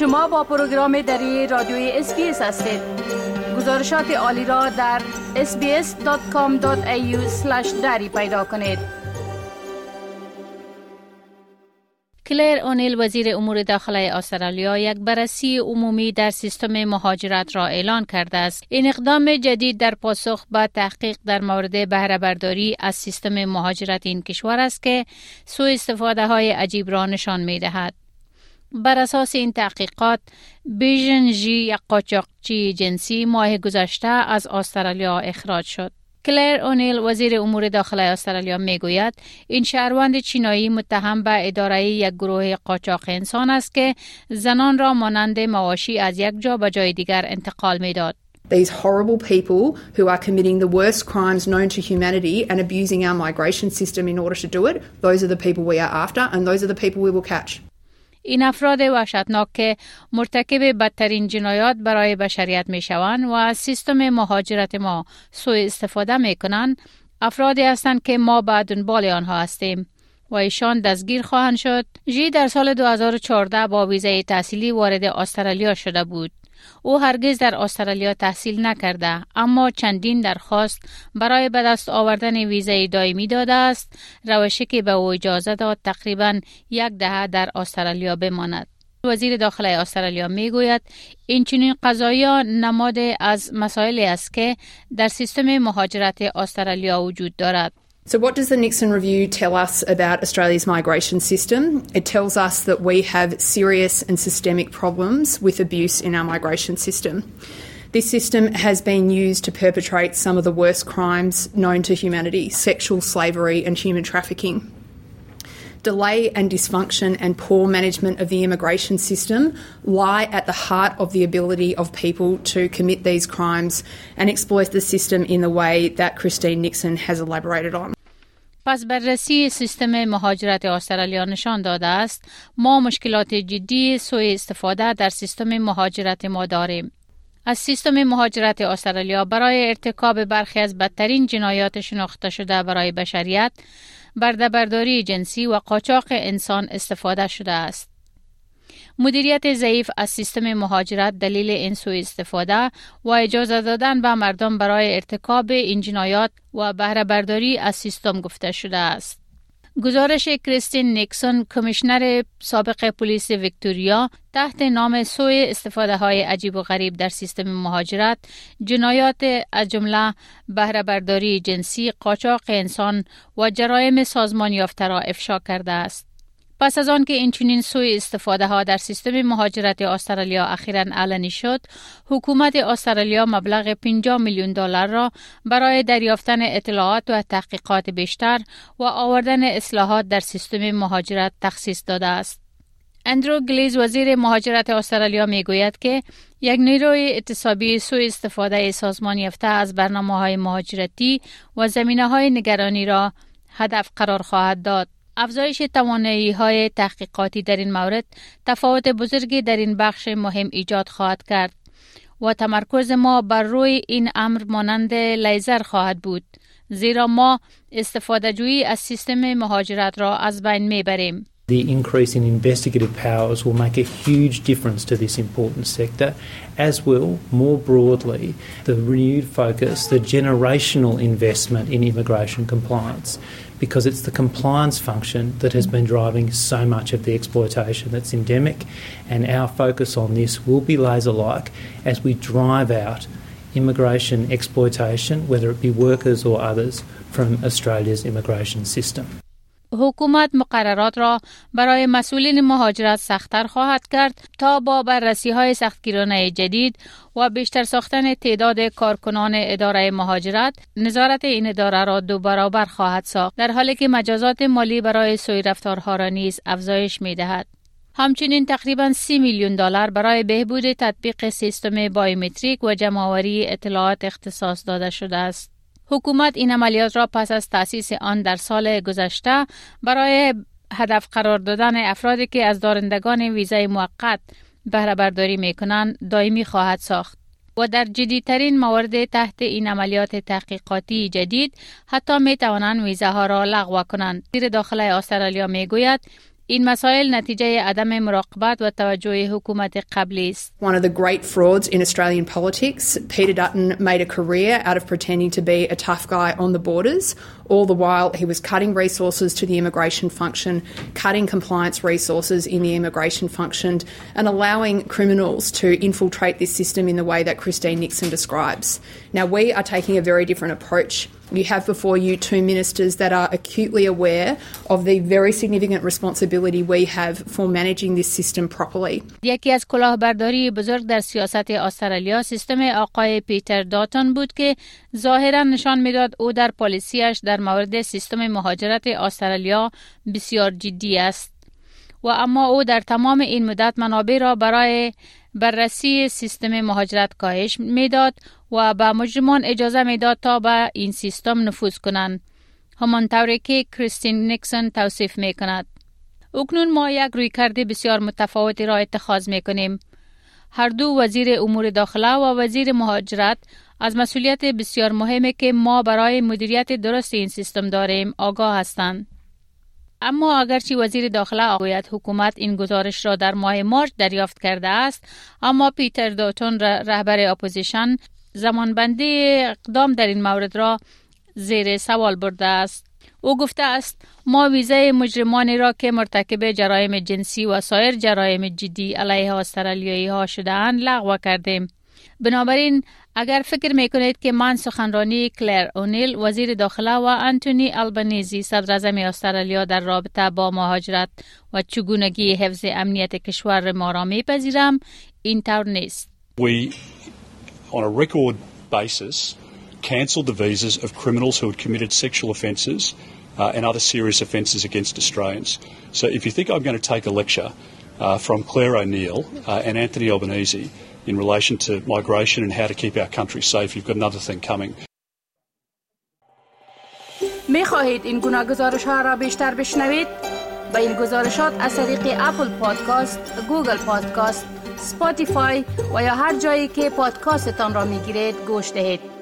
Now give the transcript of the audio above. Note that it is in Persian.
شما با پروگرام دری رادیوی SBS هستید گزارشات عالی را در sbs.com.au دری پیدا کنید کلیر اونیل وزیر امور داخله استرالیا یک بررسی عمومی در سیستم مهاجرت را اعلان کرده است. این اقدام جدید در پاسخ به تحقیق در مورد بهره برداری از سیستم مهاجرت این کشور است که سوء استفاده های عجیب را نشان می دهد. بر اساس این تحقیقات بیژن جی یک قاچاقچی جنسی ماه گذشته از استرالیا اخراج شد. کلر اونیل وزیر امور داخل استرالیا می گوید این شهروند چینایی متهم به اداره یک گروه قاچاق انسان است که زنان را مانند مواشی از یک جا به جای دیگر انتقال می داد. These horrible people who are committing the worst crimes known to humanity and abusing our migration system in order to do it, those are the people we are after and those are the people we will catch. این افراد وحشتناک که مرتکب بدترین جنایات برای بشریت می شوند و از سیستم مهاجرت ما سوء استفاده می کنند افرادی هستند که ما به دنبال آنها هستیم و ایشان دستگیر خواهند شد. جی در سال 2014 با ویزای تحصیلی وارد استرالیا شده بود. او هرگز در استرالیا تحصیل نکرده اما چندین درخواست برای به دست آوردن ویزای دائمی داده است. روشی که به او اجازه داد تقریبا یک دهه در استرالیا بماند. وزیر داخل استرالیا می گوید این چنین قضایی نماد از مسائلی است که در سیستم مهاجرت استرالیا وجود دارد. So, what does the Nixon Review tell us about Australia's migration system? It tells us that we have serious and systemic problems with abuse in our migration system. This system has been used to perpetrate some of the worst crimes known to humanity sexual slavery and human trafficking Delay and dysfunction and poor management of the immigration system lie at the heart of the ability of people to commit these crimes and exploit the system in the way that Christine Nixon has elaborated on. پس بررسی سیستم مهاجرت استرالیا نشان داده است ما مشکلات جدی سوء استفاده در سیستم مهاجرت ما داریم از سیستم مهاجرت استرالیا برای ارتکاب برخی از بدترین جنایات شناخته شده برای بشریت بردهبرداری جنسی و قاچاق انسان استفاده شده است. مدیریت ضعیف از سیستم مهاجرت دلیل این سوء استفاده و اجازه دادن به مردم برای ارتکاب این جنایات و بهره برداری از سیستم گفته شده است. گزارش کریستین نیکسون کمیشنر سابق پلیس ویکتوریا تحت نام سوی استفاده های عجیب و غریب در سیستم مهاجرت جنایات از جمله بهره برداری جنسی قاچاق انسان و جرایم سازمان یافته را افشا کرده است. پس از آن که این چنین سوی استفاده ها در سیستم مهاجرت استرالیا اخیرا علنی شد، حکومت استرالیا مبلغ 50 میلیون دلار را برای دریافتن اطلاعات و تحقیقات بیشتر و آوردن اصلاحات در سیستم مهاجرت تخصیص داده است. اندرو گلیز وزیر مهاجرت استرالیا می گوید که یک نیروی اعتصابی سوء استفاده سازمان یافته از برنامه های مهاجرتی و زمینه های نگرانی را هدف قرار خواهد داد. افزایش توانایی های تحقیقاتی در این مورد تفاوت بزرگی در این بخش مهم ایجاد خواهد کرد و تمرکز ما بر روی این امر مانند لیزر خواهد بود زیرا ما استفاده جویی از سیستم مهاجرت را از بین می‌بریم. The increase in investigative powers will make a huge difference to this important sector, as will, more broadly, the renewed focus, the generational investment in immigration compliance, because it's the compliance function that has been driving so much of the exploitation that's endemic, and our focus on this will be laser like as we drive out immigration exploitation, whether it be workers or others, from Australia's immigration system. حکومت مقررات را برای مسئولین مهاجرت سختتر خواهد کرد تا با بررسی های سختگیرانه جدید و بیشتر ساختن تعداد کارکنان اداره مهاجرت نظارت این اداره را دو برابر خواهد ساخت در حالی که مجازات مالی برای سوی رفتارها را نیز افزایش می دهد. همچنین تقریبا سی میلیون دلار برای بهبود تطبیق سیستم بایومتریک و جمعآوری اطلاعات اختصاص داده شده است. حکومت این عملیات را پس از تأسیس آن در سال گذشته برای هدف قرار دادن افرادی که از دارندگان ویزای موقت بهره برداری می کنند دائمی خواهد ساخت. و در جدیترین موارد تحت این عملیات تحقیقاتی جدید حتی می توانند ویزاها را لغو کنند. زیر داخل استرالیا می گوید این مسائل نتیجه عدم مراقبت و توجه حکومت قبلی است. One of the great frauds in Australian politics, Peter Dutton made a career out of pretending to be a tough guy on the borders. All the while he was cutting resources to the immigration function, cutting compliance resources in the immigration function and allowing criminals to infiltrate this system in the way that Christine Nixon describes. Now we are taking a very different approach. You have before you two ministers that are acutely aware of the very significant responsibility we have for managing this system properly. یکی از کلاهبرداری بزرگ در سیاست استرالیا سیستم آقای پیتر داتون بود که ظاهرا نشان میداد او در پالیسیش در مورد سیستم مهاجرت استرالیا بسیار جدی است. و اما او در تمام این مدت منابع را برای بررسی سیستم مهاجرت کاهش می‌داد و به مجرمان اجازه می‌داد تا به این سیستم نفوذ کنند همانطوری که کریستین نیکسون توصیف می کند. اکنون ما یک روی کرده بسیار متفاوتی را اتخاذ می کنیم. هر دو وزیر امور داخله و وزیر مهاجرت از مسئولیت بسیار مهمه که ما برای مدیریت درست این سیستم داریم آگاه هستند. اما اگرچه وزیر داخله آقایت حکومت این گزارش را در ماه مارچ دریافت کرده است اما پیتر دوتون رهبر اپوزیشن زمانبندی اقدام در این مورد را زیر سوال برده است او گفته است ما ویزه مجرمانی را که مرتکب جرایم جنسی و سایر جرایم جدی علیه استرالیایی ها شدهاند لغو کردیم بنابراین اگر فکر می کنید که من سخنرانی کلر اونیل وزیر داخله و انتونی البنیزی صدر استرالیا در رابطه با مهاجرت و چگونگی حفظ امنیت کشور ما را میپذیرم اینطور نیست. We on a record basis cancelled the visas of criminals who had committed sexual offences uh, and other serious offences against Australians. So if you think I'm going to take a lecture uh, from Claire O'Neill uh, and Anthony Albanese in relation to migration and how to keep our country safe. You've got another thing coming. می خواهید این گونه گزارش ها را بیشتر بشنوید؟ به این گزارشات از طریق Apple Podcast، Google Podcast، Spotify و یا هر جایی که پادکاستتان را می گیرید گوش دهید.